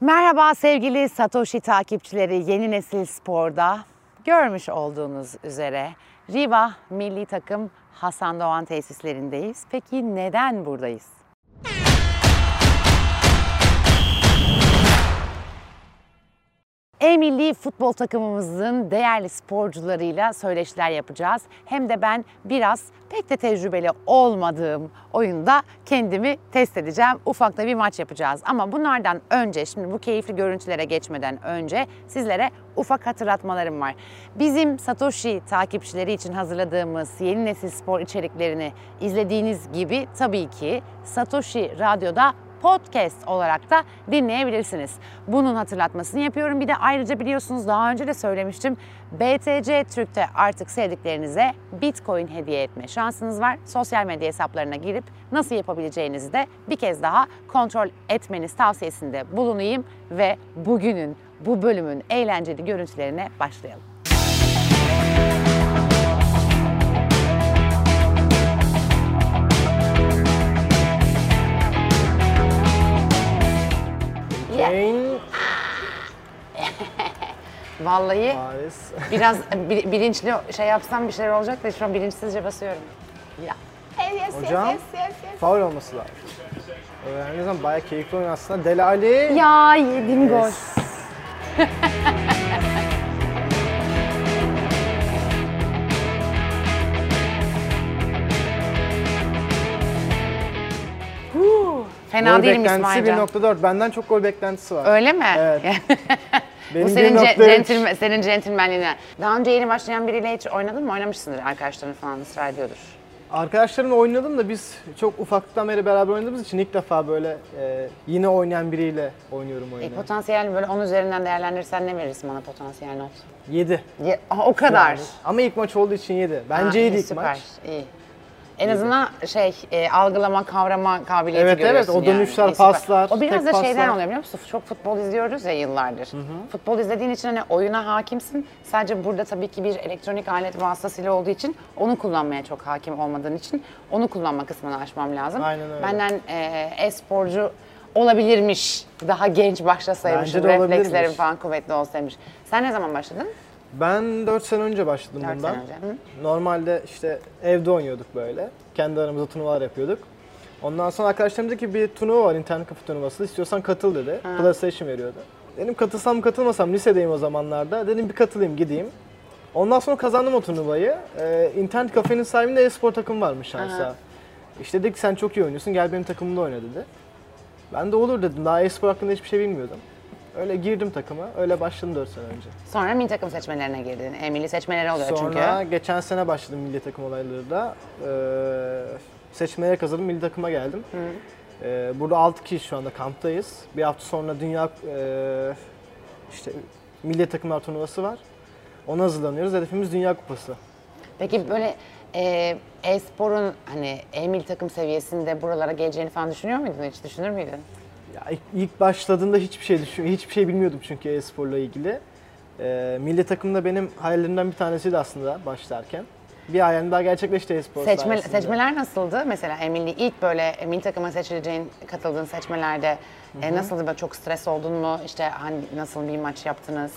Merhaba sevgili Satoshi takipçileri Yeni Nesil Spor'da görmüş olduğunuz üzere Riva Milli Takım Hasan Doğan tesislerindeyiz. Peki neden buradayız? E-milli futbol takımımızın değerli sporcularıyla söyleşiler yapacağız. Hem de ben biraz pek de tecrübeli olmadığım oyunda kendimi test edeceğim. Ufak da bir maç yapacağız. Ama bunlardan önce, şimdi bu keyifli görüntülere geçmeden önce sizlere ufak hatırlatmalarım var. Bizim Satoshi takipçileri için hazırladığımız yeni nesil spor içeriklerini izlediğiniz gibi tabii ki Satoshi Radyo'da podcast olarak da dinleyebilirsiniz. Bunun hatırlatmasını yapıyorum. Bir de ayrıca biliyorsunuz daha önce de söylemiştim. BTC Türk'te artık sevdiklerinize Bitcoin hediye etme şansınız var. Sosyal medya hesaplarına girip nasıl yapabileceğinizi de bir kez daha kontrol etmeniz tavsiyesinde bulunayım ve bugünün bu bölümün eğlenceli görüntülerine başlayalım. Vallahi Paris. biraz bi- bilinçli şey yapsam bir şeyler olacak da şu an bilinçsizce basıyorum. Ya. Hocam, faul olması lazım. Yani zaman bayağı keyifli oyun aslında. Deli Ali. Ya yedim gol. Fena Gol değilim beklentisi İsmailcan. 1.4. Benden çok gol beklentisi var. Öyle mi? Evet. Bu Benim senin, ce- 1.3. centilmen, senin centilmenliğine. Daha önce yeni başlayan biriyle hiç oynadın mı? Oynamışsındır. Arkadaşların falan ısrar ediyordur. Arkadaşlarımla oynadım da biz çok ufaktan beri beraber oynadığımız için ilk defa böyle e, yine oynayan biriyle oynuyorum E, oyunu. potansiyel böyle 10 üzerinden değerlendirirsen ne verirsin bana potansiyel not? 7. Ya, aha, o kadar. Ama ilk maç olduğu için 7. Bence Ha, iyi, ilk süper, maç. iyi. En azından şey e, algılama, kavrama kabiliyeti Evet, evet, görüyorsun o dönüşler, süper. paslar, O biraz tek da şeyden paslar. oluyor biliyor musun? Çok futbol izliyoruz ya yıllardır. Futbol izlediğin için hani oyuna hakimsin. Sadece burada tabii ki bir elektronik alet vasıtasıyla olduğu için onu kullanmaya çok hakim olmadığın için onu kullanma kısmını aşmam lazım. Aynen öyle. Benden e, e-sporcu olabilirmiş. Daha genç başlasaymışım. Bence de Reflekslerim olabilirmiş. falan kuvvetli olsaymış. Sen ne zaman başladın? Ben 4 sene önce başladım 4 bundan. sene önce. Hı? Normalde işte evde oynuyorduk böyle. Kendi aramızda turnuvalar yapıyorduk. Ondan sonra arkadaşlarım dedi ki bir turnuva var internet kafe turnuvası. İstiyorsan katıl dedi. PlayStation veriyordu. Dedim katılsam katılmasam lisedeyim o zamanlarda. Dedim bir katılayım gideyim. Ondan sonra kazandım o turnuvayı. Ee, internet kafenin sahibinde e-spor takımı varmış şansa. İşte dedi ki sen çok iyi oynuyorsun gel benim takımımda oyna dedi. Ben de olur dedim. Daha e-spor hakkında hiçbir şey bilmiyordum. Öyle girdim takıma. Öyle başladım 4 sene önce. Sonra milli takım seçmelerine girdin. E, milli seçmeleri oluyor Sonra çünkü. geçen sene başladım milli takım olayları da. Ee, seçmelere kazandım, milli takıma geldim. Ee, burada 6 kişi şu anda kamptayız. Bir hafta sonra dünya e, işte milli takımlar turnuvası var. Ona hazırlanıyoruz. Hedefimiz Dünya Kupası. Peki böyle e, e-sporun hani e-milli takım seviyesinde buralara geleceğini falan düşünüyor muydun? Hiç düşünür müydün? Ya ilk, ilk başladığımda hiçbir şey düşün, hiçbir şey bilmiyordum çünkü e-sporla ilgili. Ee, milli takımda benim hayallerimden bir tanesiydi aslında başlarken. Bir hayalim daha gerçekleşti e-spor Seçme, sayesinde. seçmeler nasıldı? Mesela e-milli ilk böyle e, milli takıma seçileceğin, katıldığın seçmelerde e, nasıldı? Böyle çok stres oldun mu? İşte hani nasıl bir maç yaptınız?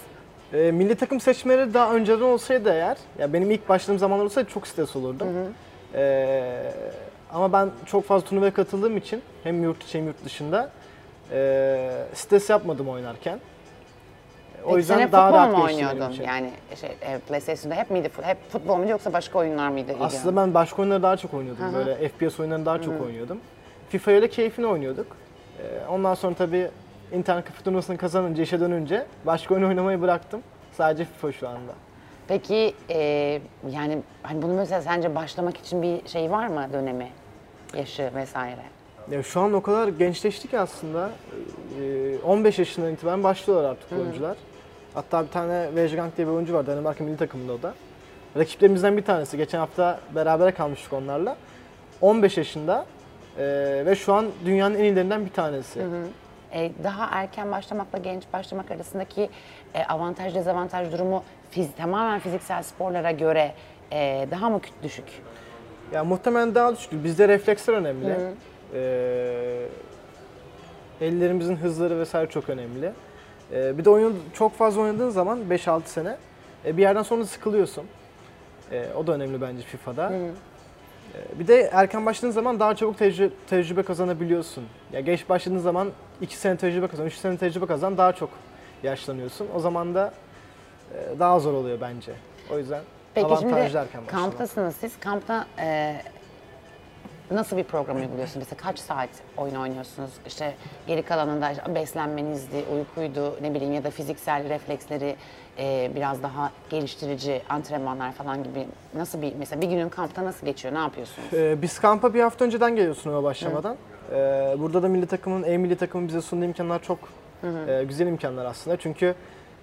E, milli takım seçmeleri daha önceden olsaydı eğer, ya benim ilk başladığım zamanlar olsaydı çok stres olurdum. E, ama ben çok fazla turnuvaya katıldığım için hem yurt içi hem yurt dışında e, stres yapmadım oynarken. O Peki yüzden sen daha rahat mu oynuyordun? için. Yani şey, e, PlayStation'da hep miydi? Hep futbol muydu yoksa başka oyunlar mıydı? Aslında ben başka oyunları daha çok oynuyordum. Böyle FPS oyunlarını daha çok oynuyordum. FIFA ile keyfini oynuyorduk. E, ondan sonra tabii internet kafe turnuvasını kazanınca, işe dönünce başka oyun oynamayı bıraktım. Sadece FIFA şu anda. Peki e, yani hani bunu mesela sence başlamak için bir şey var mı dönemi? Yaşı vesaire. Ya şu an o kadar gençleştik ki aslında. Ee, 15 yaşından itibaren başlıyorlar artık oyuncular. Hatta bir tane Vejgang diye bir oyuncu var Danimarka milli takımında o da. Rakiplerimizden bir tanesi. Geçen hafta berabere kalmıştık onlarla. 15 yaşında ee, ve şu an dünyanın en iyilerinden bir tanesi. E, daha erken başlamakla genç başlamak arasındaki e, avantaj dezavantaj durumu fiz, tamamen fiziksel sporlara göre e, daha mı düşük? Ya muhtemelen daha düşük. Bizde refleksler önemli. Ee, Ellerimizin hızları vesaire çok önemli. E, bir de oyunu çok fazla oynadığın zaman 5-6 sene e, bir yerden sonra sıkılıyorsun. E, o da önemli bence FIFA'da. E, bir de erken başladığın zaman daha çabuk tecrü- tecrübe kazanabiliyorsun. Ya geç başladığın zaman 2 sene tecrübe kazan, 3 sene tecrübe kazan daha çok yaşlanıyorsun. O zaman da e, daha zor oluyor bence. O yüzden Peki avantajlı şimdi erken başlamak. kamptasınız siz. Kampta e, nasıl bir program uyguluyorsunuz? Mesela kaç saat oyun oynuyorsunuz? İşte geri kalanında beslenmenizdi, uykuydu, ne bileyim ya da fiziksel refleksleri e, biraz daha geliştirici antrenmanlar falan gibi nasıl bir mesela bir günün kampta nasıl geçiyor? Ne yapıyorsunuz? Ee, biz kampa bir hafta önceden geliyoruz sınava başlamadan. Ee, burada da milli takımın, E milli takımın bize sunduğu imkanlar çok e, güzel imkanlar aslında. Çünkü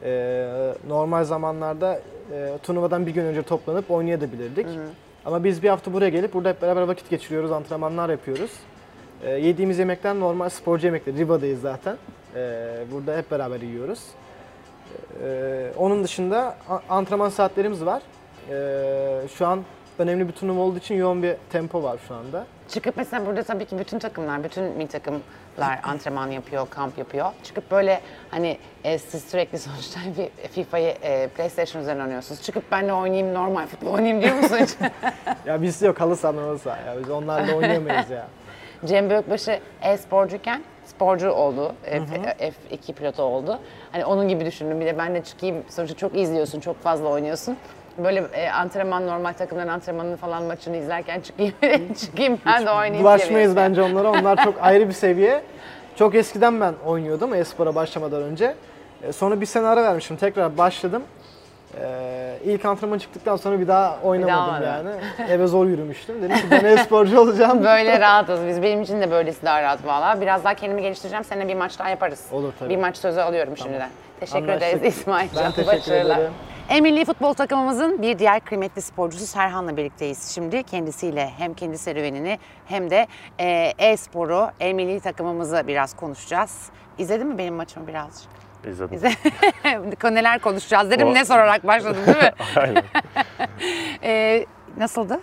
e, normal zamanlarda e, turnuvadan bir gün önce toplanıp oynayabilirdik. Ama biz bir hafta buraya gelip burada hep beraber vakit geçiriyoruz, antrenmanlar yapıyoruz. E, yediğimiz yemekler normal sporcu yemekleri. Riva'dayız zaten. E, burada hep beraber yiyoruz. E, onun dışında antrenman saatlerimiz var. E, şu an önemli bir turnuva olduğu için yoğun bir tempo var şu anda. Çıkıp mesela burada tabii ki bütün takımlar, bütün milli takımlar antrenman yapıyor, kamp yapıyor. Çıkıp böyle hani e, siz sürekli sonuçta bir FIFA'yı e, PlayStation üzerinden oynuyorsunuz. Çıkıp ben de oynayayım, normal futbol oynayayım diyor musun hiç? Ya biz yok halı saha halı saha ya biz onlarla oynayamayız ya. Cem Büyükbaşı e-sporcuyken sporcu oldu, F- F2 pilotu oldu. Hani onun gibi düşündüm. Bir de ben de çıkayım, sonuçta çok izliyorsun, çok fazla oynuyorsun. Böyle e, antrenman, normal takımların antrenmanını falan maçını izlerken çıkayım, çıkayım ben de oynayayım. Bulaşmayız bence onlara. Onlar çok ayrı bir seviye. Çok eskiden ben oynuyordum e-spora başlamadan önce. E, Sonra bir sene ara vermişim. Tekrar başladım. E, ilk antrenman çıktıktan sonra bir daha oynamadım olmadı. yani. Eve zor yürümüştüm. Dedim ki ben e-sporcu olacağım. Böyle rahatız biz. Benim için de böylesi daha rahat valla. Biraz daha kendimi geliştireceğim. Seninle bir maç daha yaparız. Olur tabii. Bir maç sözü alıyorum şimdiden. Teşekkür Anlaştık. ederiz İsmail. Ben teşekkür ederim. E milli futbol takımımızın bir diğer kıymetli sporcusu Serhan'la birlikteyiz. Şimdi kendisiyle hem kendi serüvenini hem de e, e-sporu, e milli takımımızı biraz konuşacağız. İzledin mi benim maçımı birazcık? İzledim. İzle- Neler konuşacağız dedim O- ne sorarak başladım değil mi? Aynen. E, nasıldı?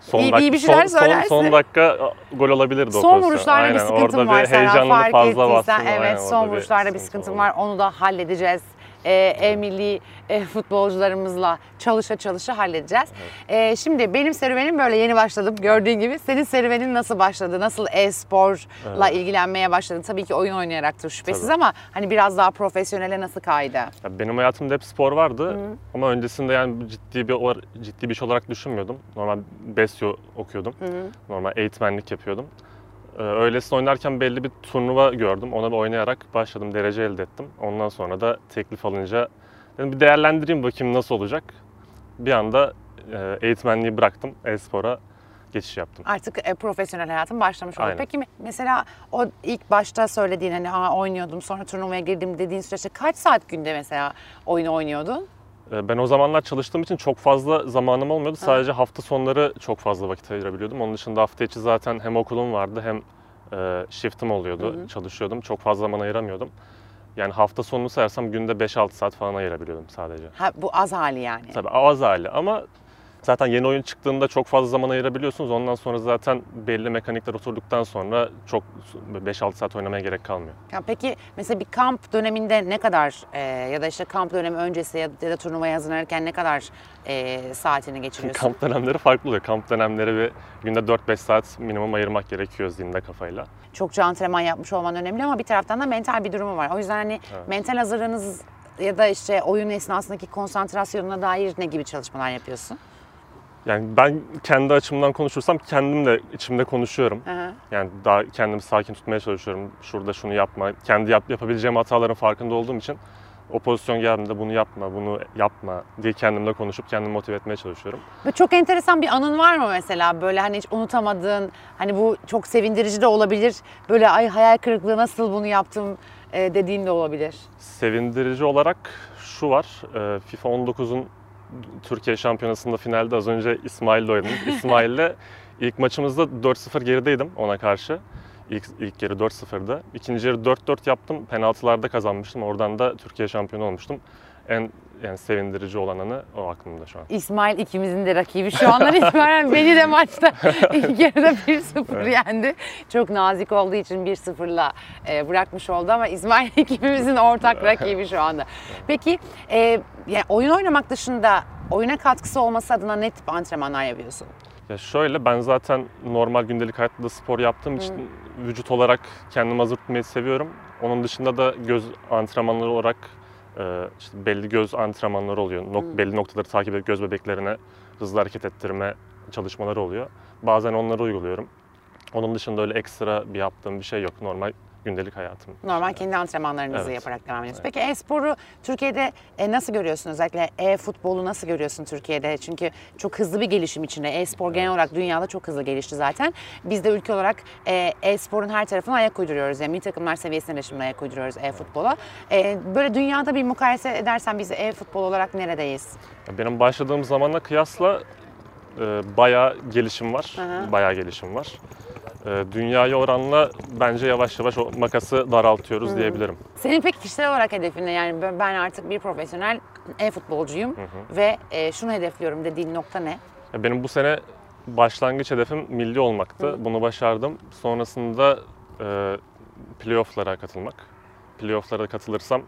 Son İyi- iyi bir şeyler son, son, söylersin. son dakika a, gol olabilirdi o Son vuruşlarda bir sıkıntım orada var bir Serhan heyecanlı fark fazla bastım. Evet Aynen, son orada vuruşlarda bir sıkıntı sıkıntım var. Onu da halledeceğiz. Ee, e, e, futbolcularımızla çalışa çalışa halledeceğiz. Ee, şimdi benim serüvenim böyle yeni başladım gördüğün gibi. Senin serüvenin nasıl başladı? Nasıl e-sporla ilgilenmeye başladın? Tabii ki oyun oynayacaktır şüphesiz Tabii. ama hani biraz daha profesyonele nasıl kaydı? Ya benim hayatımda hep spor vardı ama öncesinde yani ciddi bir ciddi bir iş olarak düşünmüyordum. Normal BESYO okuyordum. Normal eğitmenlik yapıyordum. Ee, öylesine oynarken belli bir turnuva gördüm. Ona da oynayarak başladım, derece elde ettim. Ondan sonra da teklif alınca dedim bir değerlendireyim bakayım nasıl olacak. Bir anda e, eğitmenliği bıraktım, e-spora geçiş yaptım. Artık e, profesyonel hayatın başlamış oldu. Aynen. Peki mesela o ilk başta söylediğin hani ha, oynuyordum sonra turnuvaya girdim dediğin süreçte kaç saat günde mesela oyun oynuyordun? Ee, Ben o zamanlar çalıştığım için çok fazla zamanım olmuyordu. Sadece hafta sonları çok fazla vakit ayırabiliyordum. Onun dışında hafta içi zaten hem okulum vardı hem e, shiftim oluyordu. Çalışıyordum. Çok fazla zaman ayıramıyordum. Yani hafta sonunu sayarsam günde 5-6 saat falan ayırabiliyordum sadece. Ha, bu az hali yani. Tabii az hali ama zaten yeni oyun çıktığında çok fazla zaman ayırabiliyorsunuz. Ondan sonra zaten belli mekanikler oturduktan sonra çok 5-6 saat oynamaya gerek kalmıyor. Ya peki mesela bir kamp döneminde ne kadar e, ya da işte kamp dönemi öncesi ya da, ya da turnuvaya hazırlanırken ne kadar e, saatini geçiriyorsun? Kamp dönemleri farklı oluyor. Kamp dönemleri bir günde 4-5 saat minimum ayırmak gerekiyor zinde kafayla. Çokça antrenman yapmış olman önemli ama bir taraftan da mental bir durumu var. O yüzden hani mental hazırlığınız ya da işte oyun esnasındaki konsantrasyonuna dair ne gibi çalışmalar yapıyorsun? Yani ben kendi açımdan konuşursam kendim de içimde konuşuyorum. Hı. Yani daha kendimi sakin tutmaya çalışıyorum. Şurada şunu yapma. Kendi yap, yapabileceğim hataların farkında olduğum için o pozisyon geldiğinde bunu yapma, bunu yapma diye kendimle konuşup kendimi motive etmeye çalışıyorum. Ve çok enteresan bir anın var mı mesela böyle hani hiç unutamadığın hani bu çok sevindirici de olabilir. Böyle ay hayal kırıklığı nasıl bunu yaptım e, dediğin de olabilir. Sevindirici olarak şu var. e, FIFA 19'un Türkiye Şampiyonası'nda finalde az önce İsmail'le oynadım. İsmail'le ilk maçımızda 4-0 gerideydim ona karşı. İlk, ilk yarı 4-0'da. İkinci yarı 4-4 yaptım. Penaltılarda kazanmıştım. Oradan da Türkiye şampiyonu olmuştum. En yani sevindirici olanı o aklımda şu an. İsmail ikimizin de rakibi şu andan itibaren beni de maçta ilk yarıda 1-0 yendi. Çok nazik olduğu için 1-0'la e, bırakmış oldu ama İsmail ikimizin ortak rakibi şu anda. Peki e, yani oyun oynamak dışında oyuna katkısı olması adına ne tip antrenmanlar yapıyorsun? Ya şöyle ben zaten normal gündelik hayatta da spor yaptığım için vücut olarak kendimi hazır tutmayı seviyorum. Onun dışında da göz antrenmanları olarak e, işte belli göz antrenmanları oluyor. Nok- Belli noktaları takip edip göz bebeklerine hızlı hareket ettirme çalışmaları oluyor. Bazen onları uyguluyorum. Onun dışında öyle ekstra bir yaptığım bir şey yok. Normal gündelik hayatım. Normal kendi antrenmanlarınızı Evet. yaparak devam ediyorsunuz. Peki e-sporu Türkiye'de e, nasıl görüyorsun? Özellikle e-futbolu nasıl görüyorsun Türkiye'de? Çünkü çok hızlı bir gelişim içinde. E-spor genel olarak dünyada çok hızlı gelişti zaten. Biz de ülke olarak e, e-sporun her tarafına ayak uyduruyoruz. Yani milli takımlar seviyesinde de şimdi ayak uyduruyoruz e-futbola. E, böyle dünyada bir mukayese edersen biz e-futbol olarak neredeyiz? Benim başladığım zamanla kıyasla e, bayağı gelişim var. Aha. Bayağı gelişim var. E, dünyaya oranla bence yavaş yavaş o makası daraltıyoruz diyebilirim. Senin peki kişisel olarak hedefin ne? Yani ben- artık bir profesyonel e-futbolcuyum ve e, şunu hedefliyorum dediğin nokta ne? Benim bu sene başlangıç hedefim milli olmaktı. Bunu başardım. Sonrasında e, playoff'lara katılmak. Playoff'lara katılırsam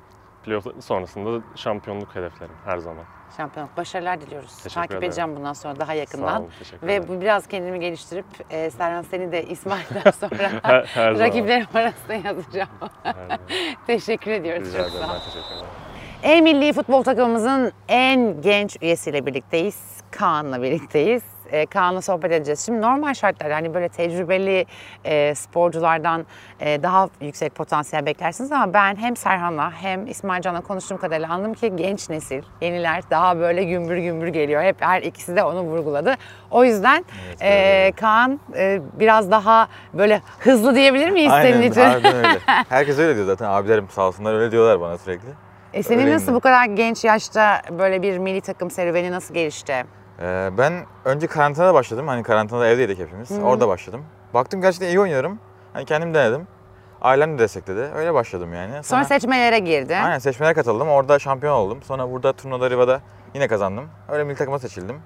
playoff sonrasında da şampiyonluk hedeflerim her zaman. Şampiyonluk. Başarılar diliyoruz. Teşekkür Takip ederim. edeceğim bundan sonra daha Sağ yakından. olun, teşekkür Ve ederim. biraz kendimi geliştirip e, Serhan seni de İsmail'den sonra Her, her zaman. rakiplerim arasında yazacağım. Teşekkür ediyoruz. Rica Çok ederim. sağ. Ben teşekkür ederim. E milli futbol takımımızın en genç üyesiyle birlikteyiz. Kaan'la birlikteyiz. E, Kaan'la sohbet edeceğiz. Şimdi normal şartlarda hani böyle tecrübeli e, sporculardan e, daha yüksek potansiyel beklersiniz ama ben hem Serhan'la hem İsmail Can'la konuştuğum kadarıyla anladım ki genç nesil, yeniler daha böyle gümbür gümbür geliyor. Hep her ikisi de onu vurguladı. O yüzden e, Kaan e, biraz daha böyle hızlı diyebilir miyiz senin Aynen, için? harbiden öyle. Herkes öyle diyor zaten. Abilerim sağ olsunlar öyle diyorlar bana sürekli. E senin Öyleyim nasıl bu kadar genç yaşta böyle bir milli takım serüveni nasıl gelişti? Ee, ben önce karantinada başladım. Hani karantinada evdeydik hepimiz. Orada başladım. Baktım gerçekten iyi oynuyorum. Hani kendim denedim. Ailem de destekledi. Öyle başladım yani. Sonra seçmelere girdi. Aynen seçmelere katıldım. Orada şampiyon oldum. Sonra burada turnuvada Riva'da yine kazandım. Öyle milli takıma seçildim.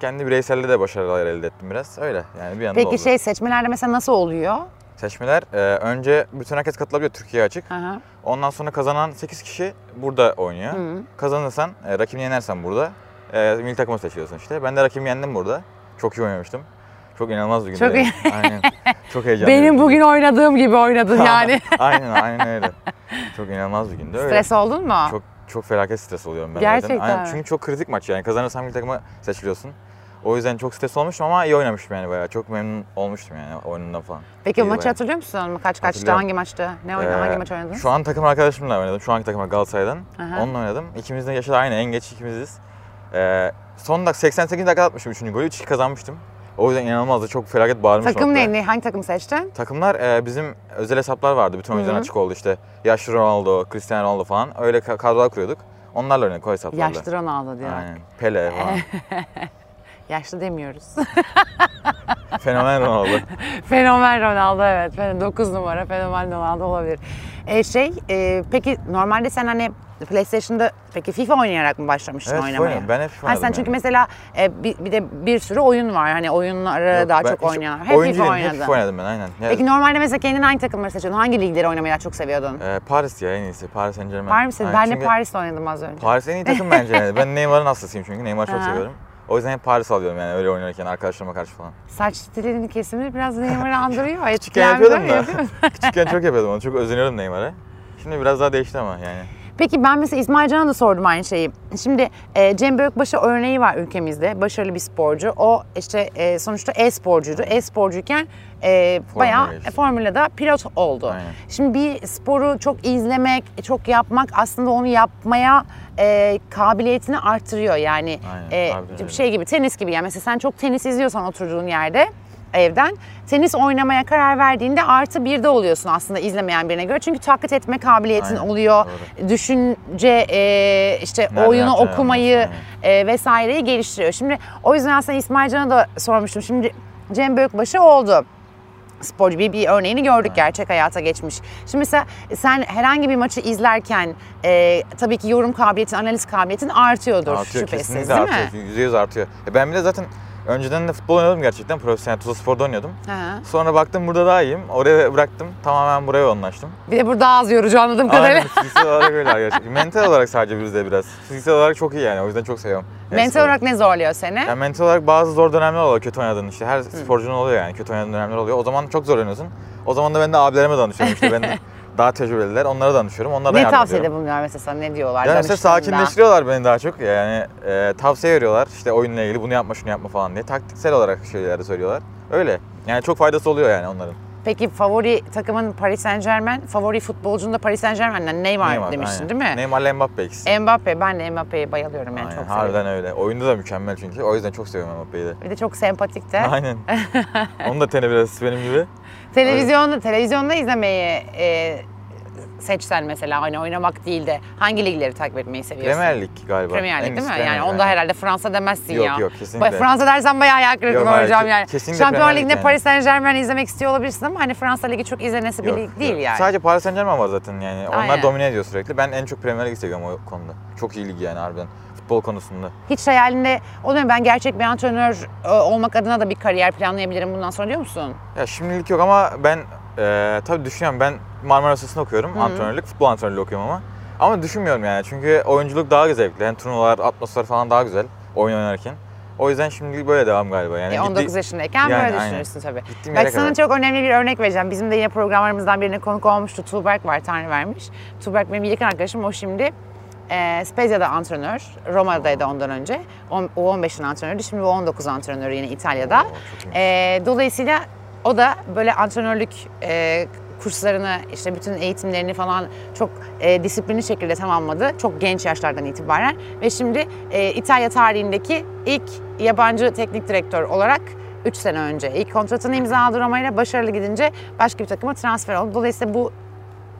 Kendi bireyselde de başarılar elde ettim biraz. Öyle yani bir yandan Peki oldu. şey seçmelerde mesela nasıl oluyor? Seçmeler e, önce bütün herkes katılabiliyor Türkiye açık. Aha. Ondan sonra kazanan 8 kişi burada oynuyor. Hı. Kazanırsan, e, rakibini yenersen burada e, milli takıma seçiliyorsun işte. Ben de rakibimi yendim burada. Çok iyi oynamıştım. Çok inanılmaz bir gündü. Çok iyi. Aynen. Çok heyecanlıyım. Benim bugün oynadığım gibi oynadın yani. aynen aynen öyle. Çok inanılmaz bir gündü. Öyle. Stres oldun mu? Çok çok felaket stres oluyorum ben Gerçekten zaten. Aynen, çünkü çok kritik maç yani. Kazanırsan milli takıma seçiliyorsun. O yüzden çok stres olmuştum ama iyi oynamıştım yani bayağı. Çok memnun olmuştum yani oyunundan falan. Peki İyiydi maçı bayağı. hatırlıyor musun? Kaç kaçtı? Hatırlıyorum. Hangi maçtı? Ne oynadın? Ee, hangi maç oynadın? Şu an takım arkadaşımla oynadım. Şu anki takım Galatasaray'dan. Aha. Onunla oynadım. İkimizin de yaşı da aynı. En geç ikimiziz. Ee, son dakika 88 dakika atmışım 3. golü. 3 kazanmıştım. O yüzden inanılmazdı. Çok felaket bağırmıştım. Takım hatta. neydi? Hangi takım seçtin? Takımlar e, bizim özel hesaplar vardı. Bütün oyuncuların açık oldu işte. Yaşlı Ronaldo, Cristiano Ronaldo falan. Öyle ka- kadrolar kuruyorduk. Onlarla oynadık o hesaplarla. Yaşlı Ronaldo diyor. Aynen. Pele falan. Yaşlı demiyoruz. Fenomen Ronaldo. Fenomen Ronaldo evet. 9 numara fenomen Ronaldo olabilir. E, şey e, peki normalde sen hani PlayStation'da peki FIFA oynayarak mı başlamıştın Evet, oynamaya? oynadım. Ben hep FIFA Ha, sen oynadım çünkü yani. mesela e, bir, bir de bir sürü oyun var. Hani oyunları Yok, daha çok hiç oynayan. Hep FIFA değilim, oynadın. Hep FIFA oynadım ben aynen. Ya, Peki normalde mesela kendin hangi takımları seçiyordun? Hangi ligleri oynamayı daha çok seviyordun? e, Paris ya en iyisi. Paris Saint Germain. Paris, ben de Paris'te oynadım az önce. Paris en iyi takım bence. yani. Ben Neymar'ın hastasıyım çünkü. Neymar'ı çok seviyorum. O yüzden hep Paris alıyorum yani öyle oynarken arkadaşlarıma karşı falan. Saç stilinin kesimi biraz Neymar'ı andırıyor. Küçükken yapıyordum da. Küçükken çok yapıyordum onu. Çok özeniyorum Neymar'a. Şimdi biraz daha değişti ama yani. Peki ben mesela İsmail Can'a da sordum aynı şeyi. Şimdi e, Cem Bökbaşı örneği var ülkemizde. Başarılı bir sporcu. O işte e, sonuçta e-sporcuydu. E-sporcuyken e, bayağı geçti. Formula'da pilot oldu. Aynen. Şimdi bir sporu çok izlemek, çok yapmak aslında onu yapmaya e, kabiliyetini artırıyor. Yani Aynen, e, şey gibi tenis gibi yani mesela sen çok tenis izliyorsan oturduğun yerde evden tenis oynamaya karar verdiğinde artı birde oluyorsun aslında izlemeyen birine göre. Çünkü taklit etme kabiliyetin Aynen, oluyor. doğru. Düşünce e, işte Nerede oyunu okumayı e, vesaireyi geliştiriyor. Şimdi o yüzden aslında İsmail Can'a da sormuştum. Şimdi Cem Bökbaşı oldu. sporcu bir, bir örneğini gördük gerçek hayata geçmiş. Şimdi mesela sen herhangi bir maçı izlerken e, tabii ki yorum kabiliyetin, analiz kabiliyetin artıyordur Artıyor şüphesiz değil artıyor. mi? Yüzde yüz artıyor. E ben bile zaten önceden de futbol oynadım gerçekten. Profesyonel Tuzla Spor'da oynuyordum. Hı. Sonra baktım burada daha iyiyim. Oraya bıraktım. Tamamen buraya yoğunlaştım. Bir de burada az yorucu anladığım kadarıyla. Aynen fiziksel olarak öyle gerçekten. Mental olarak sadece bizde biraz. Fiziksel olarak çok iyi yani. O yüzden çok seviyorum. Mental olarak ne zorluyor seni? Yani mental olarak bazı zor dönemler oluyor kötü oynadığın işte. Her sporcunun oluyor yani kötü oynadığın dönemler oluyor. O zaman çok zorlanıyorsun. O zaman da ben de abilerime danışıyorum işte. ben de daha tecrübeliler. Onlara danışıyorum. Onlara ne yardım tavsiyede ediyorum. bulunuyorlar mesela sana ne diyorlar? Yani mesela sakinleştiriyorlar beni daha çok. Yani e, tavsiye veriyorlar. İşte oyunla ilgili bunu yapma şunu yapma falan diye. Taktiksel olarak şeyler de söylüyorlar. Öyle. Yani çok faydası oluyor yani onların. Peki favori takımın Paris Saint Germain, favori futbolcun da Paris Saint Germain'den Neymar, demiştin aynen. değil mi? Neymar'la Mbappe ikisi. Mbappe, ben de Mbappe'ye bayılıyorum yani Aynen, çok harbiden seviyorum. öyle. Oyunda da mükemmel çünkü. O yüzden çok seviyorum Mbappe'yi de. Bir de çok sempatik de. Aynen. Onun da teni biraz benim gibi. Televizyonda, televizyonda izlemeyi e, seçsen mesela hani oynamak değil de hangi ligleri takip etmeyi seviyorsun? Premier Lig galiba. Premier Lig En değil mi? üst Yani Lig, onda aynen. herhalde Fransa demezsin Yok, ya. yok, kesinlikle. Ba- Fransa dersen bayağı kırıklığına Yok, hayır, uğrayacağım ke- yani. kesinlikle Lig Ligi'nde yani. Paris Saint Germain izlemek istiyor olabilirsin ama hani Fransa Ligi çok izlenesi bir Yok, lig değil yok. yani. Sadece Paris Saint Germain var zaten yani. Onlar Aynen. domine ediyor sürekli. Ben en çok Premier Lig'i seviyorum o konuda. Çok iyi lig yani harbiden. Futbol konusunda. Hiç hayalinde mu ben gerçek bir antrenör e, olmak adına da bir kariyer planlayabilirim bundan sonra diyor musun? Ya şimdilik yok ama ben e, tabii düşünüyorum. Ben Marmara Üniversitesi'nde okuyorum. Antrenörlük, futbol antrenörlüğü okuyorum ama. Ama düşünmüyorum yani. Çünkü oyunculuk daha zevkli. Yani turnuvalar, atmosfer falan daha güzel oyun oynarken. O yüzden şimdilik böyle devam galiba. Yani E, 19 gitti- yaşındayken Yani böyle aynen. düşünürsün tabii. Gittiğim Bak sana kadar. çok önemli bir örnek vereceğim. Bizim de yine programlarımızdan birine konuk olmuştu. Tuğberk var, Tanrı vermiş. Tuğberk benim yakın arkadaşım. O şimdi e, Spezia'da antrenör. Roma'daydı ondan önce. On- U15'in antrenörü. Şimdi U19 antrenörü yine İtalya'da. Oo. E, dolayısıyla o da böyle antrenörlük e, kurslarını, işte bütün eğitimlerini falan çok e, disiplinli şekilde tamamladı. Çok genç yaşlardan itibaren. Ve şimdi e, İtalya tarihindeki ilk yabancı teknik direktör olarak 3 sene önce ilk kontratını imzaladı Roma ile başarılı gidince başka bir takıma transfer oldu. Dolayısıyla bu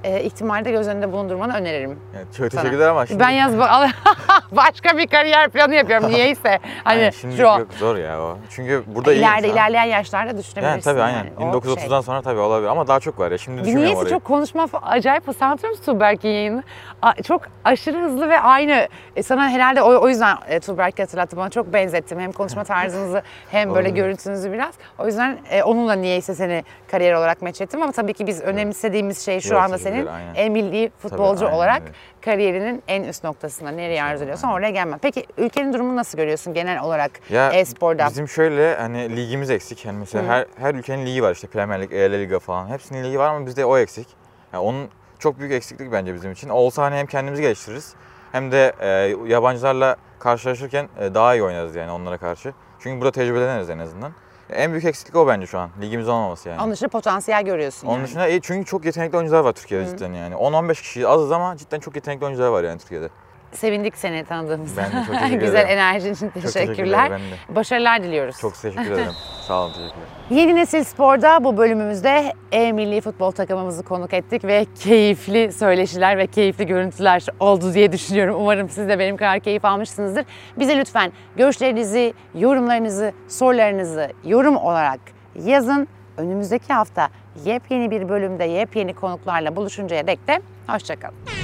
e, ihtimali de göz önünde bulundurmanı öneririm. Yani çok sana. teşekkürler ama şimdi... Ben yaz başka bir kariyer planı yapıyorum niyeyse. Hani Yani şimdilik şu yok zor ya o. Çünkü burada iyi ileride insan. ilerleyen yaşlarda düşünebilirsin. Yani tabii aynen. yani. O 1930'dan şey. sonra tabii olabilir ama daha çok var ya. Şimdi düşünmüyorum Niyeyse orayı. çok konuşma acayip sanatör musun Tuğberk'in yayını? Çok aşırı hızlı ve aynı. E, sana herhalde o, o yüzden e, Tuğberk'i hatırlattı. Bana çok benzettim. Hem konuşma tarzınızı hem böyle görüntünüzü biraz. O yüzden e, onunla niyeyse seni kariyer olarak meç ettim. Ama tabii ki biz önemsediğimiz şey şu Yok, anda senin aynen. en milli futbolcu aynen olarak öyle. kariyerinin en üst noktasında nereye arzu ediyorsan oraya gelmem. Peki ülkenin durumunu nasıl görüyorsun genel olarak Ya e-sporda? bizim şöyle hani ligimiz eksik. Yani mesela her her ülkenin ligi var işte Premier Lig, EL Liga falan. Hepsinin ligi var ama bizde o eksik. Yani onun çok büyük eksiklik bence bizim için. Olsa hani hem kendimizi geliştiririz hem de e, yabancılarla karşılaşırken e, daha iyi oynarız yani onlara karşı. Çünkü burada tecrübeleniriz en azından. En büyük eksiklik o bence şu an. Ligimiz olmaması yani. Onun dışında potansiyel görüyorsun Onun yani. dışında iyi çünkü çok yetenekli oyuncular var Türkiye'de cidden yani. 10-15 kişi azız ama cidden çok yetenekli oyuncular var yani Türkiye'de. Sevindik seni tanıdığımıza. Ben de çok teşekkür Güzel ederim. enerjin için Çok teşekkürler. ben de. Başarılar diliyoruz. Çok teşekkür ederim. Sağ olun teşekkürler. Yeni Nesil Spor'da bu bölümümüzde E milli futbol takımımızı konuk ettik ve keyifli söyleşiler ve keyifli görüntüler oldu diye düşünüyorum. Umarım siz de benim kadar keyif almışsınızdır. Bize lütfen görüşlerinizi, yorumlarınızı, sorularınızı yorum olarak yazın. Önümüzdeki hafta yepyeni bir bölümde yepyeni konuklarla buluşuncaya dek de hoşçakalın.